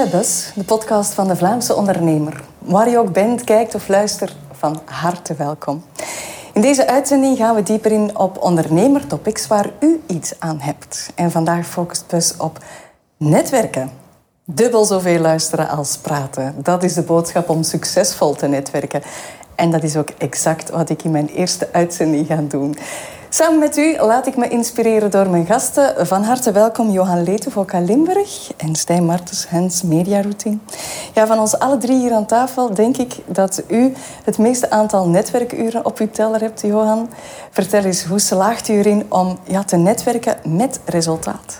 De podcast van de Vlaamse ondernemer. Waar je ook bent, kijkt of luistert, van harte welkom. In deze uitzending gaan we dieper in op ondernemertopics waar u iets aan hebt. En vandaag focust Bus op netwerken. Dubbel zoveel luisteren als praten. Dat is de boodschap om succesvol te netwerken. En dat is ook exact wat ik in mijn eerste uitzending ga doen. Samen met u laat ik me inspireren door mijn gasten. Van harte welkom Johan Leete, Limburg en Stijn Martens, Hens Media Routine. Ja, van ons alle drie hier aan tafel denk ik dat u het meeste aantal netwerkuren op uw teller hebt, Johan. Vertel eens, hoe slaagt u erin om ja, te netwerken met resultaat?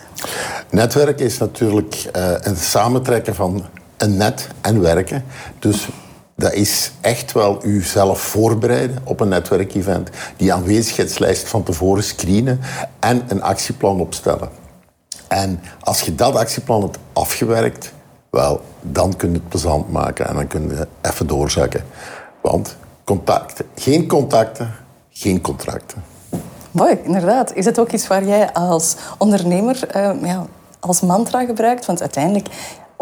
Netwerken is natuurlijk uh, een samentrekken van een net en werken. Dus dat is echt wel uzelf voorbereiden op een netwerkevent. Die aanwezigheidslijst van tevoren screenen en een actieplan opstellen. En als je dat actieplan hebt afgewerkt, wel, dan kun je het plezant maken en dan kun je even doorzakken. Want contacten, geen contacten, geen contracten. Mooi, inderdaad. Is het ook iets waar jij als ondernemer uh, ja, als mantra gebruikt? Want uiteindelijk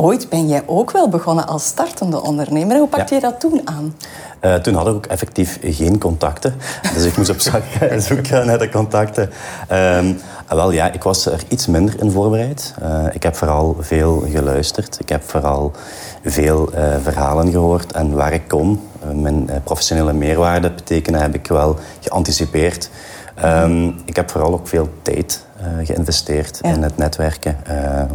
Ooit ben jij ook wel begonnen als startende ondernemer. Hoe pakte je dat toen aan? Uh, toen had ik ook effectief geen contacten. Dus ik moest op zoek gaan naar de contacten. Um, wel ja, ik was er iets minder in voorbereid. Uh, ik heb vooral veel geluisterd. Ik heb vooral veel uh, verhalen gehoord. En waar ik kon, mijn professionele meerwaarde betekenen, heb ik wel geanticipeerd. Um, ik heb vooral ook veel tijd geïnvesteerd in het netwerken.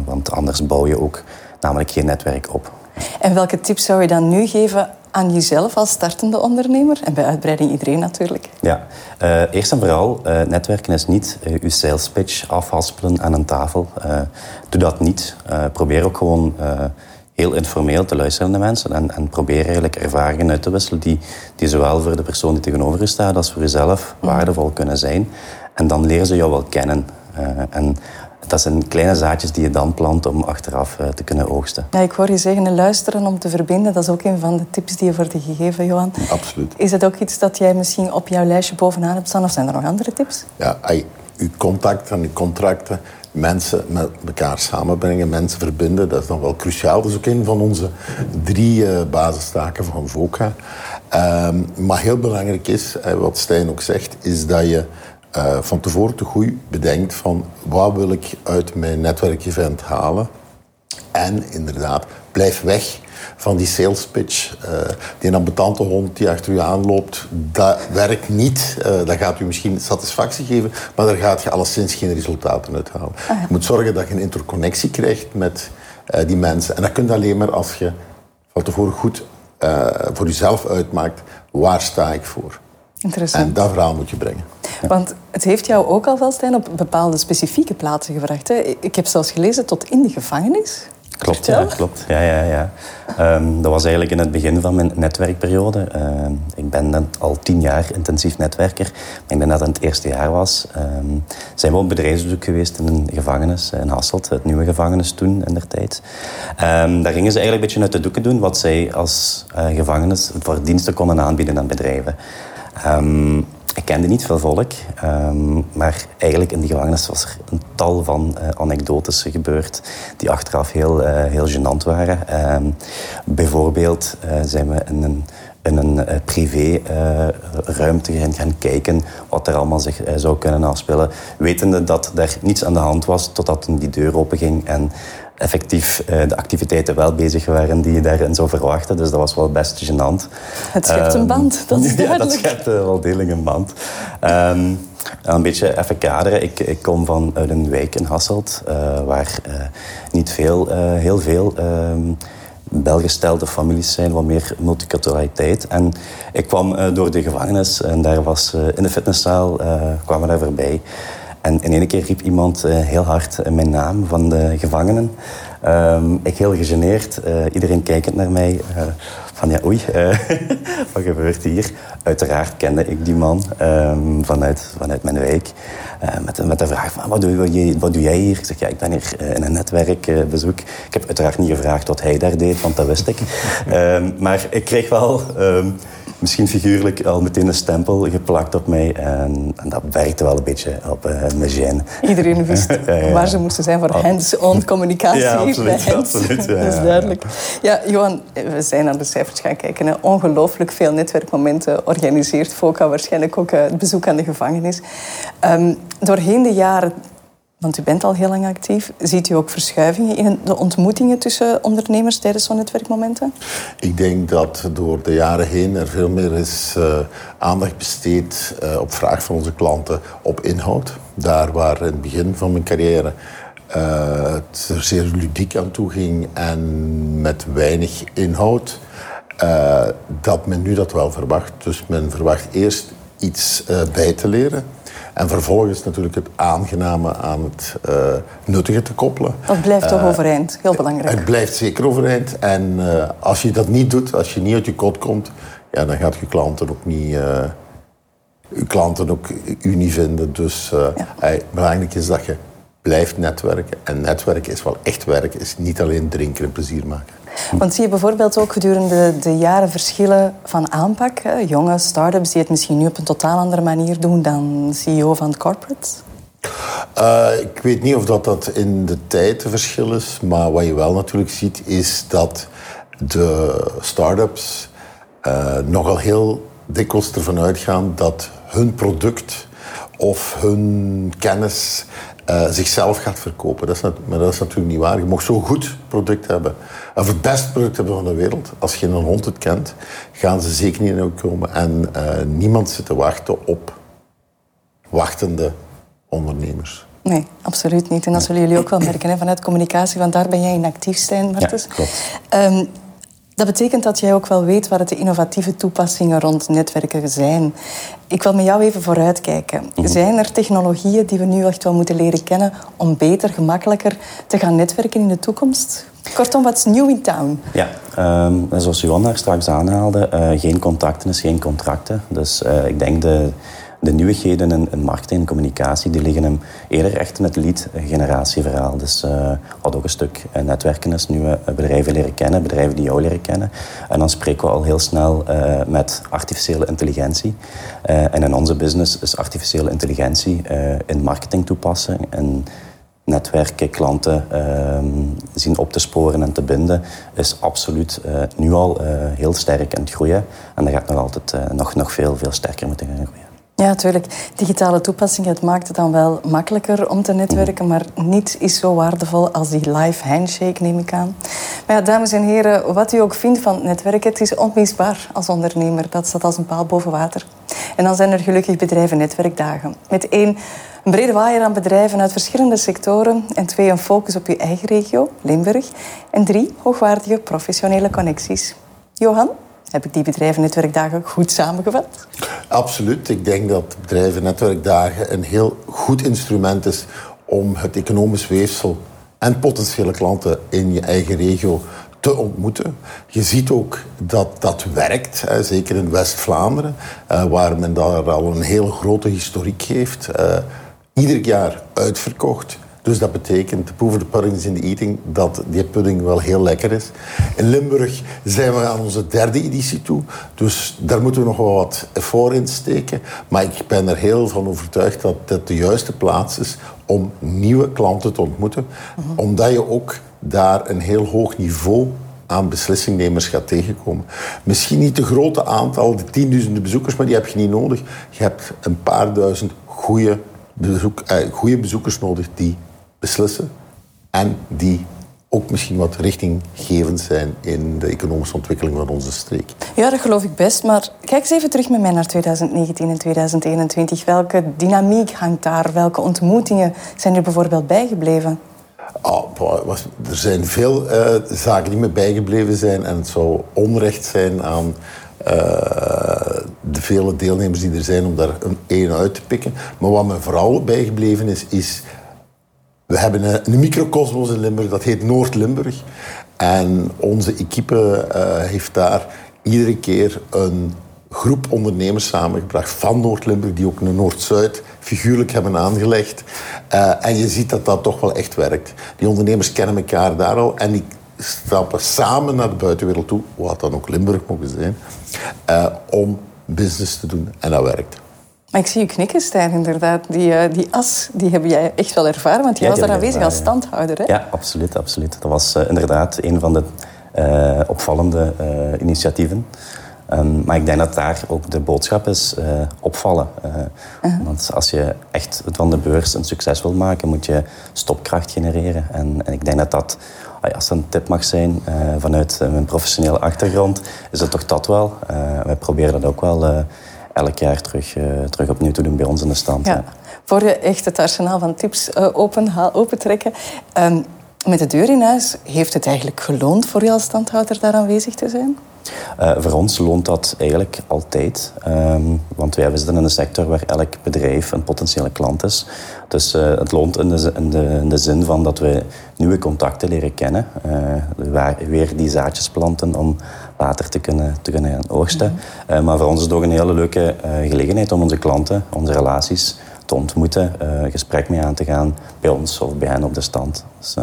want anders bouw je ook namelijk geen netwerk op. En welke tips zou je dan nu geven aan jezelf als startende ondernemer? En bij uitbreiding iedereen natuurlijk. Ja, uh, eerst en vooral, uh, netwerken is niet uh, uw sales pitch afhaspelen aan een tafel. doe dat niet. probeer ook gewoon heel informeel te luisteren naar mensen en, en, probeer eigenlijk ervaringen uit te wisselen die, die zowel voor de persoon die tegenover je staat als voor jezelf mhm. waardevol kunnen zijn. En dan leren ze jou wel kennen. en dat zijn kleine zaadjes die je dan plant om achteraf eh, te kunnen oogsten. Ja, ik hoor je zeggen, luisteren om te verbinden. Dat is ook een van de tips die je wordt gegeven, Johan. Absoluut. Is het ook iets dat jij misschien op jouw lijstje bovenaan hebt staan? Of zijn er nog andere tips? Ja, uw contacten en uw contracten, mensen met elkaar samenbrengen, mensen verbinden, dat is dan wel cruciaal. Dat is ook een van onze drie uh, basistaken van VOCA. Ehm, maar heel belangrijk is, wat Stijn ook zegt, is dat je uh, van tevoren te goed bedenkt van wat wil ik uit mijn netwerkevent halen. En inderdaad, blijf weg van die sales pitch. Uh, die ambetante hond die achter u aanloopt, dat werkt niet. Uh, dat gaat u misschien satisfactie geven, maar daar gaat je alleszins geen resultaten uit halen. Ah, je moet zorgen dat je een interconnectie krijgt met die mensen. En dat kun je alleen maar als je van tevoren goed voor jezelf uitmaakt, waar sta ik voor? Interessant. En dat verhaal moet je brengen. Want het heeft jou ook al wel, Stijn, op bepaalde specifieke plaatsen gebracht. Hè? Ik heb zelfs gelezen tot in de gevangenis. Klopt, ja, klopt. Ja, ja, ja. Um, dat was eigenlijk in het begin van mijn netwerkperiode. Uh, ik ben dan al tien jaar intensief netwerker. Maar ik denk dat het het eerste jaar was. Um, zijn we op bedrijfsbezoek geweest in een gevangenis in Hasselt. Het nieuwe gevangenis toen, in der tijd. Daar gingen ze eigenlijk een beetje uit de doeken doen... wat zij als uh, gevangenis voor diensten konden aanbieden aan bedrijven. Um, ik kende niet veel volk, um, maar eigenlijk in die gevangenis was er een tal van uh, anekdotes gebeurd die achteraf heel, uh, heel gênant waren. Um, bijvoorbeeld uh, zijn we in een, in een privé-ruimte gaan, gaan kijken wat er allemaal zich zou kunnen afspelen, wetende dat er niets aan de hand was totdat die deur openging en effectief uh, de activiteiten wel bezig waren die je daarin zou verwachten. Dus dat was wel best gênant. Het schept een ehm, band, dat is duidelijk. Ja, dat schept uh, wel degelijk een band. Um, een beetje even kaderen. Ik, ik kom van uit een wijk in Hasselt, uh, waar niet veel, heel veel um, welgestelde families zijn, wat meer multiculturaliteit. En ik kwam door de gevangenis en daar was in de fitnesszaal, kwamen daar voorbij. En in één keer riep iemand uh, heel hard uh, mijn naam van de gevangenen. Um, ik heel gegeneerd, uh, iedereen kijkend naar mij. van ja, oei, wat gebeurt hier? Uiteraard kende ik die man um, vanuit, vanuit mijn wijk. met, met de vraag van, wat doe, je, wat doe jij hier? Ik zeg, ja, ik ben hier in een netwerkbezoek. ik heb uiteraard niet gevraagd wat hij daar deed, want dat wist ik. um, maar ik kreeg wel misschien figuurlijk al meteen een stempel geplakt op mij. En, en dat werkte wel een beetje op uh, mijn Iedereen wist waar ze moesten zijn voor hands-on communicatie. Ja, absoluut. absoluut dat is duidelijk. Ja, Johan, we zijn naar de cijfers gaan kijken. Hè. Ongelooflijk veel netwerkmomenten organiseert FOCA. Waarschijnlijk ook het bezoek aan de gevangenis. Um, doorheen de jaren want u bent al heel lang actief. Ziet u ook verschuivingen in de ontmoetingen tussen ondernemers tijdens zo'n netwerkmomenten? Ik denk dat door de jaren heen er veel meer is uh, aandacht besteed uh, op vraag van onze klanten op inhoud. Daar waar in het begin van mijn carrière uh, het er zeer ludiek aan toe ging en met weinig inhoud, dat men nu dat wel verwacht. Dus men verwacht eerst iets bij te leren en vervolgens natuurlijk het aangename aan het uh, nuttige te koppelen. Dat blijft toch uh, overeind, heel belangrijk. Het blijft zeker overeind. En uh, als je dat niet doet, als je niet uit je kot komt, ja, dan gaat je klanten ook niet, je klanten ook u niet vinden. Dus ja. belangrijk is dat je blijft netwerken. En netwerken is wel echt werk, is niet alleen drinken en plezier maken. Want zie je bijvoorbeeld ook gedurende de jaren verschillen van aanpak? Hè? Jonge start-ups die het misschien nu op een totaal andere manier doen dan CEO van corporates? Uh, ik weet niet of dat, dat in de tijd een verschil is, maar wat je wel natuurlijk ziet is dat de start-ups uh, nogal heel dikwijls ervan uitgaan dat hun product of hun kennis uh, zichzelf gaat verkopen. Dat is, maar dat is natuurlijk niet waar. Je mag zo'n goed product hebben, of het beste product hebben van de wereld. Als je een hond het kent, gaan ze zeker niet in komen. En uh, niemand zit te wachten op wachtende ondernemers. Nee, absoluut niet. En dat zullen jullie ook wel merken hè, vanuit communicatie, want daar ben jij in actief, Stijn Martens. Ja, klopt. Um, dat betekent dat jij ook wel weet het de innovatieve toepassingen rond netwerken zijn. Ik wil met jou even vooruitkijken. Mhm. Zijn er technologieën die we nu echt wel moeten leren kennen om beter, gemakkelijker te gaan netwerken in de toekomst? Kortom, wat is nieuw in town? Ja, um, zoals Johan daar straks aanhaalde, uh, geen contacten is geen contracten. Dus uh, ik denk de de nieuwigheden in, in marketing en communicatie die liggen hem eerder echt in het lead-generatieverhaal. Dus uh, wat ook een stuk uh, netwerken is, nieuwe bedrijven leren kennen, bedrijven die jou leren kennen. En dan spreken we al heel snel met artificiële intelligentie. en in onze business is artificiële intelligentie in marketing toepassen. En netwerken, klanten uh, zien op te sporen en te binden, is absoluut nu al heel sterk aan het groeien. En dat gaat nog altijd nog, nog veel, veel sterker moeten gaan groeien. Ja, natuurlijk. Digitale toepassingen, het maakt het dan wel makkelijker om te netwerken, maar niets is zo waardevol als die live handshake, neem ik aan. Maar ja, dames en heren, wat u ook vindt van netwerken, het is onmisbaar als ondernemer. Dat staat als een paal boven water. En dan zijn er gelukkig bedrijven netwerkdagen. Met één, een brede waaier aan bedrijven uit verschillende sectoren. En twee, een focus op uw eigen regio, Limburg. En drie, hoogwaardige professionele connecties. Johan? Heb ik die bedrijvennetwerkdagen goed samengevat? Absoluut. Ik denk dat bedrijvennetwerkdagen een heel goed instrument is om het economisch weefsel en potentiële klanten in je eigen regio te ontmoeten. Je ziet ook dat dat werkt, zeker in West-Vlaanderen, eh, waar men daar al een heel grote historiek heeft. Uh, ieder jaar uitverkocht. Dus dat betekent, de of the pudding is in the eating, dat die pudding wel heel lekker is. In Limburg zijn we aan onze derde editie toe. Dus daar moeten we nog wel wat voor in steken. Maar ik ben er heel van overtuigd dat het de juiste plaats is om nieuwe klanten te ontmoeten. Omdat je ook daar een heel hoog niveau aan beslissingnemers gaat tegenkomen. Misschien niet de grote aantal, de tienduizenden bezoekers, maar die heb je niet nodig. Je hebt een paar duizend goede bezoek, eh, goede bezoekers nodig die beslissen en die ook misschien wat richtinggevend zijn in de economische ontwikkeling van onze streek. Ja, dat geloof ik best. Maar kijk eens even terug met mij naar 2019 en 2021. Welke dynamiek hangt daar? Welke ontmoetingen zijn er bijvoorbeeld bijgebleven? Oh, er zijn veel uh, zaken die me bijgebleven zijn. En het zou onrecht zijn aan uh, de vele deelnemers die er zijn om daar een één uit te pikken. Maar wat me vooral bijgebleven is, is we hebben een, een microcosmos in Limburg, dat heet Noord-Limburg. En onze equipe uh, heeft daar iedere keer een groep ondernemers samengebracht van Noord-Limburg, die ook een Noord-Zuid figuurlijk hebben aangelegd. Uh, en je ziet dat dat toch wel echt werkt. Die ondernemers kennen elkaar daar al en die stappen samen naar de buitenwereld toe, wat dan ook Limburg mogen zijn, uh, om business te doen. En dat werkt. Maar ik zie je knikken, Stijn, inderdaad. Die, uh, die as, die heb jij echt wel ervaren, want je was daar aanwezig als standhouder. Hè? Ja, absoluut, absoluut. Dat was uh, inderdaad een van de opvallende initiatieven. Um, maar ik denk dat daar ook de boodschap is opvallen. Uh, uh-huh. Want als je echt van de beurs een succes wil maken, moet je stopkracht genereren. En, en ik denk dat dat, als dat een tip mag zijn vanuit mijn professionele achtergrond, is dat toch dat wel. wij proberen dat ook wel elk jaar terug, terug opnieuw te doen bij ons in de stand. Ja. Voor je echt het arsenaal van tips open, opentrekken. Um, met de deur in huis, heeft het eigenlijk geloond voor je als standhouder daar aanwezig te zijn? Uh, voor ons loont dat eigenlijk altijd. Um, want wij zitten in een sector waar elk bedrijf een potentiële klant is. Dus uh, het loont in de, in, de, in de, zin van dat we nieuwe contacten leren kennen. Uh, waar, weer die zaadjes planten om later te kunnen, te kunnen oogsten. Mm maar voor ons is het ook een hele leuke gelegenheid om onze klanten, onze relaties te ontmoeten, uh, gesprek mee aan te gaan bij ons of bij hen op de stand. Dus.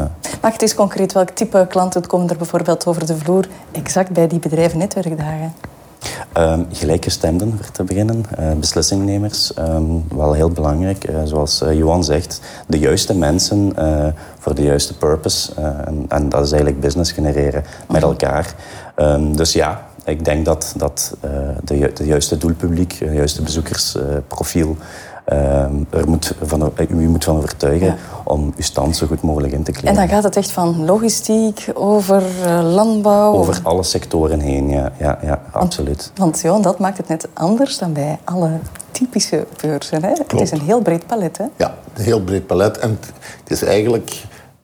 Maak het eens concreet. Welk type klanten komen er bijvoorbeeld over de vloer exact bij die bedrijven netwerkdagen? Um, gelijkgestemden, voor te beginnen. Uh, beslissingnemers, um, wel heel belangrijk. Uh, zoals uh, Johan zegt, de juiste mensen voor de juiste purpose. En, en, dat is eigenlijk business genereren met mhm. elkaar. Um, dus ja, ik denk dat, dat de, de juiste doelpubliek, het juiste bezoekersprofiel Ehm, er moet van, u moet van overtuigen om uw stand zo goed mogelijk in te kleden. En dan gaat het echt van logistiek over uh, landbouw? Over alle sectoren heen, ja, ja, ja absoluut. Want, want dat maakt het net anders dan bij alle typische beurzen. Hè? Het is een heel breed palet. Hè? Ja, een heel breed palet. En het is eigenlijk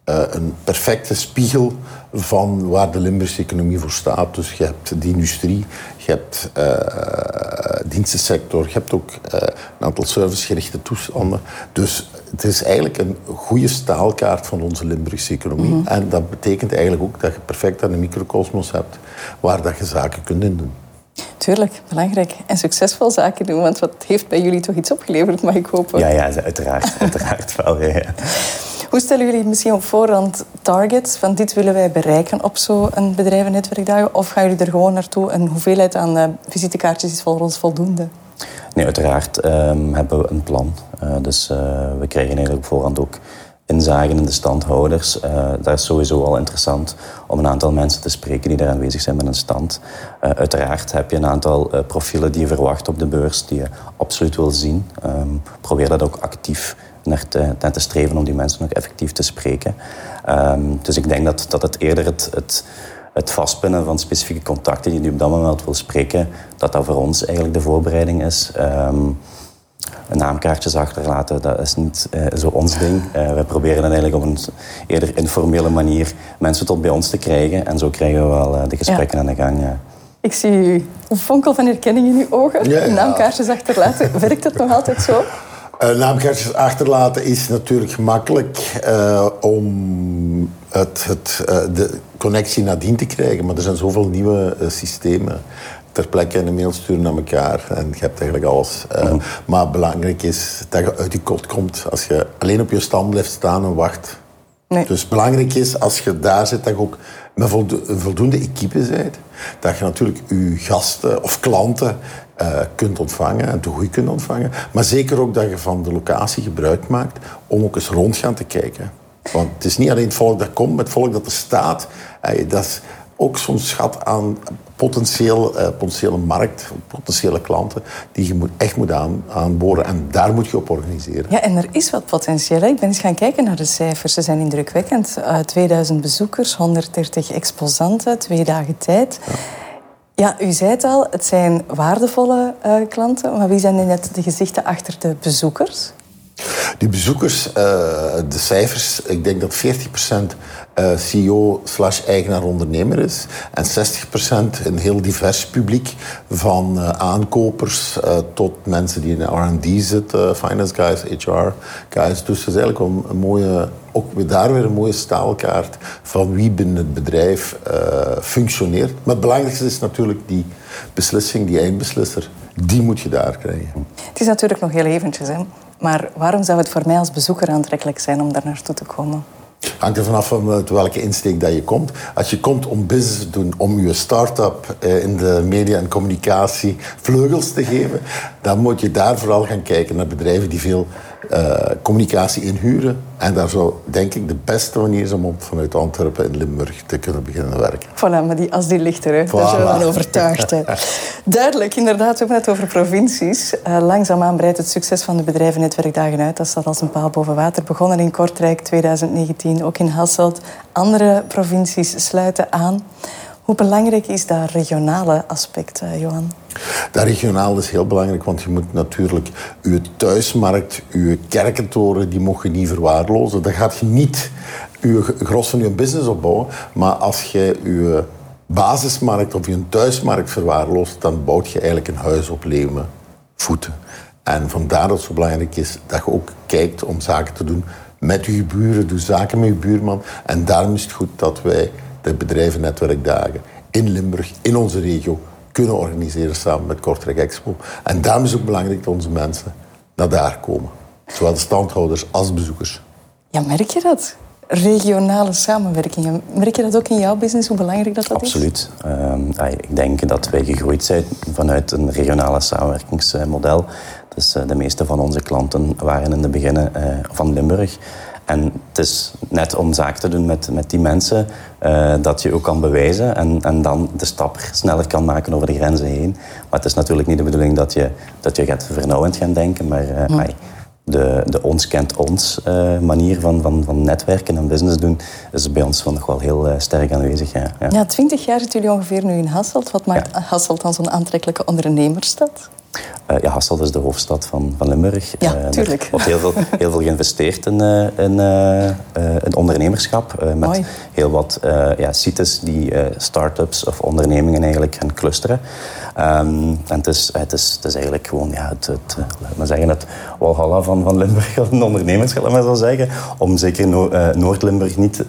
uh, een perfecte spiegel van waar de Limburgse economie voor staat. Dus je hebt de industrie, je hebt uh, dienstensector, je hebt ook uh, een aantal servicegerichte toestanden. Dus het is eigenlijk een goede staalkaart van onze Limburgse economie. Mm -hmm. En dat betekent eigenlijk ook dat je perfect een microcosmos hebt waar dat je zaken kunt in doen. Tuurlijk, belangrijk. En succesvol zaken doen, want wat heeft bij jullie toch iets opgeleverd, mag ik hopen? Ja, ja uiteraard. uiteraard wel, ja. Hoe stellen jullie misschien op voorhand targets van dit willen wij bereiken op zo'n bedrijvennetwerkdagen? Of gaan jullie er gewoon naartoe en hoeveelheid aan uh, visitekaartjes is voor ons voldoende? Nee, uiteraard um, hebben we een plan. Uh, dus uh, we krijgen eigenlijk op voorhand ook inzagen in de standhouders. Uh, dat is sowieso al interessant om een aantal mensen te spreken die daar aanwezig zijn met een stand. Uiteraard heb je een aantal profielen die je verwacht op de beurs, die je absoluut wil zien. Um, probeer dat ook actief naar te, naar te streven om die mensen ook effectief te spreken. Um, dus ik denk dat, dat het eerder het, het, het vastpinnen van specifieke contacten die je op dat moment wil spreken, dat dat voor ons eigenlijk de voorbereiding is. Um, naamkaartjes achterlaten, dat is niet uh, zo ons ding. Uh, wij proberen dan eigenlijk op een eerder informele manier mensen tot bij ons te krijgen. En zo krijgen we wel uh, de gesprekken ja. aan de gang. Ik zie een fonkel van herkenning in uw ogen. Ja, ja. Naamkaartjes achterlaten. Werkt dat nog altijd zo? Uh, naamkaartjes achterlaten is natuurlijk gemakkelijk uh, om het, het, uh, de connectie nadien te krijgen. Maar er zijn zoveel nieuwe systemen ter plekke een mail sturen naar elkaar. En je hebt eigenlijk alles. Mm. Maar belangrijk is dat je uit die kot komt. Als je alleen op je stand blijft staan en wacht. Nee. Dus belangrijk is als je daar zit dat je ook met voldoende equipe bent. Dat je natuurlijk je gasten of klanten uh, kunt ontvangen en te goed kunt ontvangen. Maar zeker ook dat je van de locatie gebruik maakt om ook eens rond gaan te kijken. Want het is niet alleen het volk dat komt, maar het volk dat er staat. Uh, dat is ook zo'n schat aan potentieel, uh, potentiële markt, potentiële klanten, die je moet, echt moet aan, aanboren. En daar moet je op organiseren. Ja, en er is wat potentieel. Ik ben eens gaan kijken naar de cijfers. Ze zijn indrukwekkend. 2000 bezoekers, 130 exposanten, twee dagen tijd. Ja. Ja, u zei het al, het zijn waardevolle uh, klanten. Maar wie zijn net de gezichten achter de bezoekers? Die bezoekers, uh, de cijfers, ik denk dat 40% uh, CEO slash eigenaar-ondernemer is. En 60% een heel divers publiek. Van uh, aankopers tot mensen die in R&D zitten, finance guys, HR guys. Dus het is eigenlijk een mooie, ook weer daar weer een mooie staalkaart van wie binnen het bedrijf functioneert. Maar het belangrijkste is natuurlijk die beslissing, die eindbeslisser. Die moet je daar krijgen. Het is natuurlijk nog heel eventjes, hè. Maar waarom zou het voor mij als bezoeker aantrekkelijk zijn om daar naartoe te komen? Hangt er vanaf van welke insteek dat je komt. Als je komt om business te doen, om je start-up eh, in de media en communicatie vleugels te geven, dan moet je daar vooral gaan kijken naar bedrijven die veel uh, communicatie inhuren. En daar zou, denk ik, de beste manier is om vanuit Antwerpen in Limburg te kunnen beginnen werken. Voilà, maar die, als die ligt er. Voilà. daar zijn we van overtuigd. Hè. Duidelijk, inderdaad. We hebben het over provincies. Uh, langzaamaan breidt het succes van de bedrijven netwerkdagen uit. Dat staat als een paal boven water. Begonnen in Kortrijk 2019, ook in Hasselt. Andere provincies sluiten aan. Hoe belangrijk is dat regionale aspect, uh, Johan? Dat regionaal is heel belangrijk, want je moet natuurlijk je thuismarkt, je kerkentoren, die mogen je niet verwaarlozen. Dat gaat je niet je gros van je business opbouwen, maar als je je basismarkt of je thuismarkt verwaarloost, dan bouwt je eigenlijk een huis op leeuwen voeten. En vandaar dat het zo belangrijk is dat je ook kijkt om zaken te doen met je buren, doe zaken met je buurman. En daarom is het goed dat wij de bedrijvennetwerkdagen in Limburg, in onze regio, kunnen organiseren samen met Kortrijk Expo. En daarom is het ook belangrijk dat onze mensen naar daar komen. Zowel de standhouders als bezoekers. Ja, merk je dat? Regionale samenwerking. Merk je dat ook in jouw business, hoe belangrijk dat, dat is? Absoluut. Uh, ik denk dat wij gegroeid zijn vanuit een regionale samenwerkingsmodel. Dus uh, de meeste van onze klanten waren in de beginnen uh, van Limburg. En het is net om zaken te doen met, met die mensen uh, dat je ook kan bewijzen en, en dan de stap sneller kan maken over de grenzen heen. Maar het is natuurlijk niet de bedoeling dat je, dat je gaat vernauwend gaan denken, maar uh, de, de ons kent ons uh, manier van, van, van netwerken en business doen is bij ons nog wel heel sterk aanwezig. Ja. Ja. twintig jaar zitten jullie ongeveer nu in Hasselt. Wat maakt. Hasselt dan zo'n aantrekkelijke ondernemerstad? Uh, ja, Hasselt is de hoofdstad van, van Limburg. Ja, uh, tuurlijk. Er wordt heel veel, heel veel geïnvesteerd in, uh, in, in, ondernemerschap. met Mooi. heel wat ja, sites die start-ups of ondernemingen eigenlijk gaan clusteren. Um, en het is, het, is, het is eigenlijk gewoon ja, het, het, maar zeggen, het Walhalla van, van Limburg, een ondernemerschap, maar zo zeggen. Om zeker no Noord-Limburg niet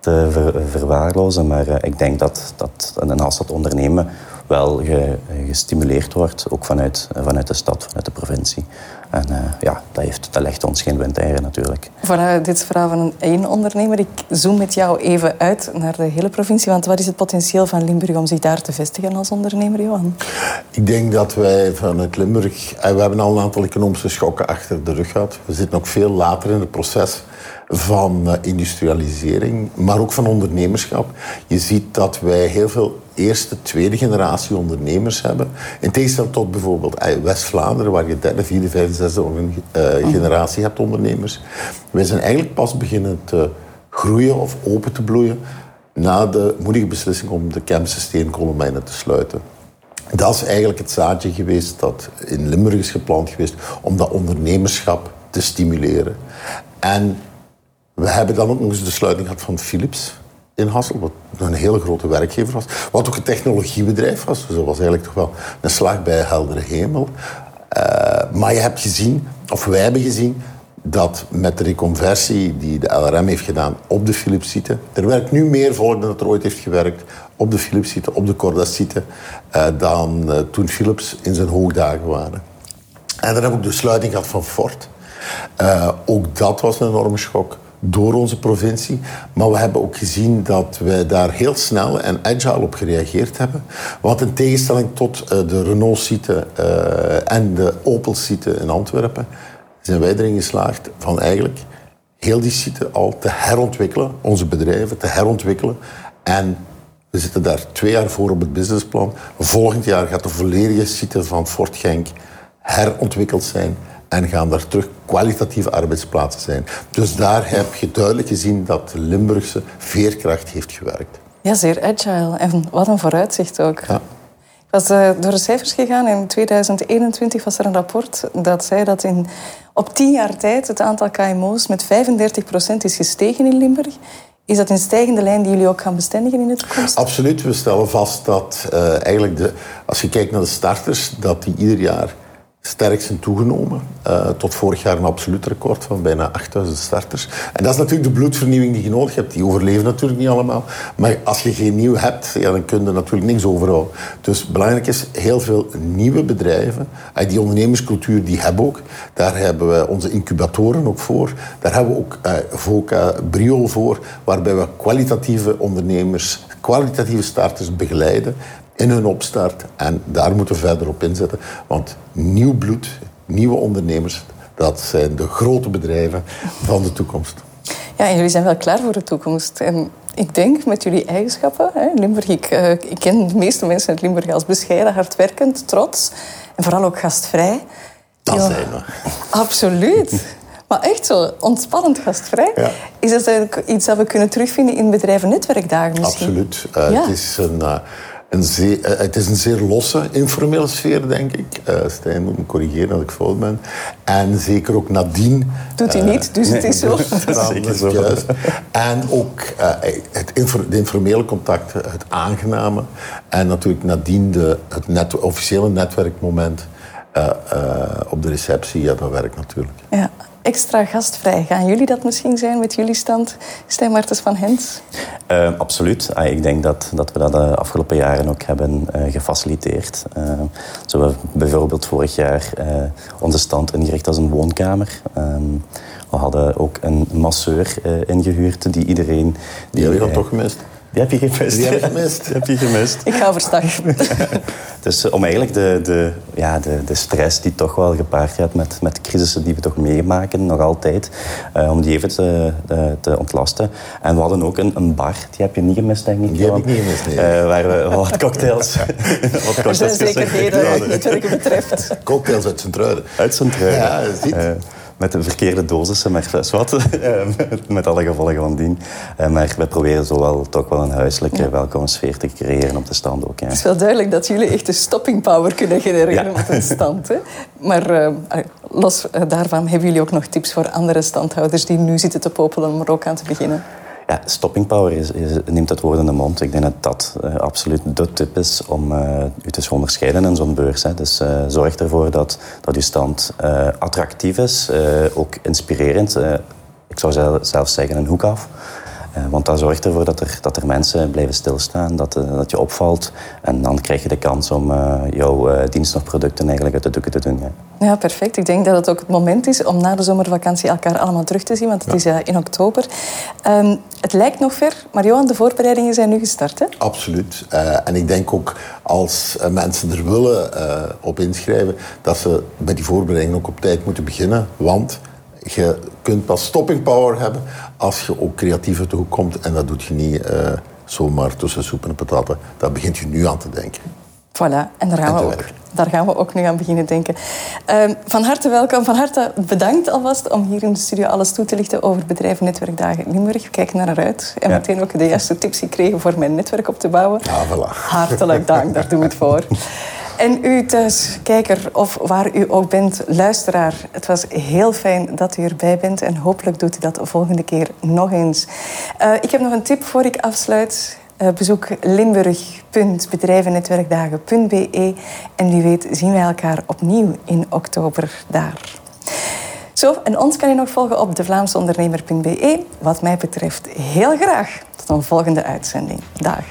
te ver, verwaarlozen. Maar ik denk dat, dat een Hasselt ondernemen wel gestimuleerd wordt, ook vanuit, vanuit de stad, vanuit de provincie. En uh, ja, dat, heeft, dat legt ons geen windeieren natuurlijk. Vanuit dit verhaal van een één ondernemer. Ik zoom met jou even uit naar de hele provincie. Want wat is het potentieel van Limburg om zich daar te vestigen als ondernemer, Johan? Ik denk dat wij vanuit Limburg... Eh, we hebben al een aantal economische schokken achter de rug gehad. We zitten nog veel later in het proces van eh, industrialisering, maar ook van ondernemerschap. Je ziet dat wij heel veel eerste, tweede generatie ondernemers hebben. In tegenstelling tot bijvoorbeeld eh, West-Vlaanderen, waar je derde, vierde, vijfde, zesde uh, generatie hebt ondernemers. Wij zijn eigenlijk pas beginnen te groeien of open te bloeien na de moedige beslissing om de Kempse steenkolenmijnen te sluiten. Dat is eigenlijk het zaadje geweest dat in Limburg is gepland geweest om dat ondernemerschap te stimuleren. En we hebben dan ook nog eens de sluiting gehad van Philips in Hassel, wat een hele grote werkgever was. Wat ook een technologiebedrijf was. Dus dat was eigenlijk toch wel een slag bij heldere hemel. Uh, maar je hebt gezien, of wij hebben gezien, dat met de reconversie die de LRM heeft gedaan op de Philips-site, er werkt nu meer volk dan het er ooit heeft gewerkt op de Philips-site, op de Corda-site, uh, dan uh, toen Philips in zijn hoogdagen waren. En dan heb ik de sluiting gehad van Ford. ook dat was een enorme schok door onze provincie. Maar we hebben ook gezien dat wij daar heel snel en agile op gereageerd hebben. Want in tegenstelling tot uh, de Renault-site uh, en de Opel-site in Antwerpen... zijn wij erin geslaagd van eigenlijk heel die site al te herontwikkelen. Onze bedrijven te herontwikkelen. En we zitten daar twee jaar voor op het businessplan. Volgend jaar gaat de volledige site van Fort Genk herontwikkeld zijn en gaan daar terug kwalitatieve arbeidsplaatsen zijn. Dus daar heb je duidelijk gezien dat de Limburgse veerkracht heeft gewerkt. Ja, zeer agile. En wat een vooruitzicht ook. Ja. Ik was uh, door de cijfers gegaan. In 2021 was er een rapport dat zei dat in, op tien jaar tijd het aantal KMO's met 35% is gestegen in Limburg. Is dat een stijgende lijn die jullie ook gaan bestendigen in de toekomst? Absoluut. We stellen vast dat uh, eigenlijk de, als je kijkt naar de starters, dat die ieder jaar sterk zijn toegenomen. Uh, tot vorig jaar een absoluut record van bijna 8000 starters. En dat is natuurlijk de bloedvernieuwing die je nodig hebt. Die overleven natuurlijk niet allemaal. Maar als je geen nieuw hebt, ja, dan kun je natuurlijk niks overhouden. Dus belangrijk is, heel veel nieuwe bedrijven. Uh, die ondernemerscultuur die hebben ook. Daar hebben we onze incubatoren ook voor. Daar hebben we ook uh, VOCA Briol voor. Waarbij we kwalitatieve ondernemers, kwalitatieve starters begeleiden in hun opstart. En daar moeten we verder op inzetten. Want nieuw bloed, nieuwe ondernemers, dat zijn de grote bedrijven van de toekomst. Ja, en jullie zijn wel klaar voor de toekomst. En ik denk met jullie eigenschappen, hè, Limburg, ik, uh, ik ken de meeste mensen uit Limburg als bescheiden, hardwerkend, trots en vooral ook gastvrij. Dat zijn we. Absoluut. Maar echt zo ontspannend gastvrij. Ja. Is dat iets dat we kunnen terugvinden in bedrijven netwerkdagen misschien? Absoluut. Uh, ja. Het is een... Uh, een zeer, uh, het is een zeer losse, informele sfeer, denk ik. Uh, Stijn moet me corrigeren als ik fout ben. En zeker ook nadien. Doet hij niet, dus het is zo. dat is zeker zo. Juist. En ook uh, het infor de informele contacten, het aangename. En natuurlijk nadien de, het net officiële netwerkmoment op de receptie. Ja, dat werkt natuurlijk. Ja extra gastvrij. Gaan jullie dat misschien zijn met jullie stand, Stijn Martens van Hens? Uh, absoluut. Ah, ik denk dat, dat we dat de afgelopen jaren ook hebben uh, gefaciliteerd. Uh, zo we bijvoorbeeld vorig jaar onze stand ingericht als een woonkamer. Ehm, we hadden ook een masseur ingehuurd die iedereen... Die, die hebben we dan toch gemist? Die heb je gemist. Die heb je gemist. Die heb je gemist. Ik ga overstag. dus eh, om eigenlijk de, de, ja, de, de stress die toch wel gepaard gaat met, met de crisissen die we toch meemaken, nog altijd, uh, om die even te, te, ontlasten. En we hadden ook een, een bar, die heb je niet gemist, denk ik. Die heb ik niet gemist, nee. Uh, waar we wat cocktails... wat cocktails er zijn zekerheden, wat betreft. Cocktails uit Sint-Truiden. Uit Sint-Truiden. Ja, ziet met de verkeerde dosissen, maar wat. Eh, met alle gevolgen van dien. Eh, maar we proberen zo wel, toch wel een huiselijke ja. welkome sfeer te creëren op de stand ook. Ja. Het is wel duidelijk dat jullie echt de stopping power kunnen genereren op een stand. Hè? Maar uh, los daarvan hebben jullie ook nog tips voor andere standhouders die nu zitten te popelen om er ook aan te beginnen? Ja, stopping power is, neemt het woord in de mond. Ik denk dat dat uh, absoluut de tip is om uh, u te onderscheiden in zo'n beurs. Hè. Dus uh, zorg ervoor dat, dat uw stand attractief is, ook inspirerend. ik zou zelfs zeggen een hoek af. Eh, want dat zorgt ervoor dat er, dat er mensen blijven stilstaan, dat, eh, dat je opvalt. En dan krijg je de kans om uh, jouw dienst of producten eigenlijk uit de doeken te doen. Ja. ja. perfect. Ik denk dat het ook het moment is om na de zomervakantie elkaar allemaal terug te zien, want het is in oktober. Um, het lijkt nog ver, maar Johan, de voorbereidingen zijn nu gestart, hè? Absoluut. en ik denk ook als mensen er willen op inschrijven, dat ze bij die voorbereidingen ook op tijd moeten beginnen. Want je kunt pas stopping power hebben als je ook creatief uit de hoek komt. En dat doet je niet uh, zomaar tussen soep en pataten. Daar begint je nu aan te denken. Voilà, en daar gaan, we, ook, daar gaan we ook nu aan beginnen denken. Uh, van harte welkom, van harte bedankt alvast om hier in de studio alles toe te lichten over bedrijven Netwerkdagen Limburg. We kijken naar eruit en ja. meteen ook de juiste tips gekregen voor mijn netwerk op te bouwen. Ja, voilà. Hartelijk dank, daar doen we het voor. En u thuis, kijker of waar u ook bent, luisteraar. Het was heel fijn dat u erbij bent en hopelijk doet u dat de volgende keer nog eens. Uh, ik heb nog een tip voor ik afsluit. Uh, bezoek limburg.bedrijvennetwerkdagen.be en wie weet zien wij elkaar opnieuw in oktober daar. Zo, en ons kan je nog volgen op devlaamseondernemer.be. Wat mij betreft heel graag. Tot een volgende uitzending. Dag.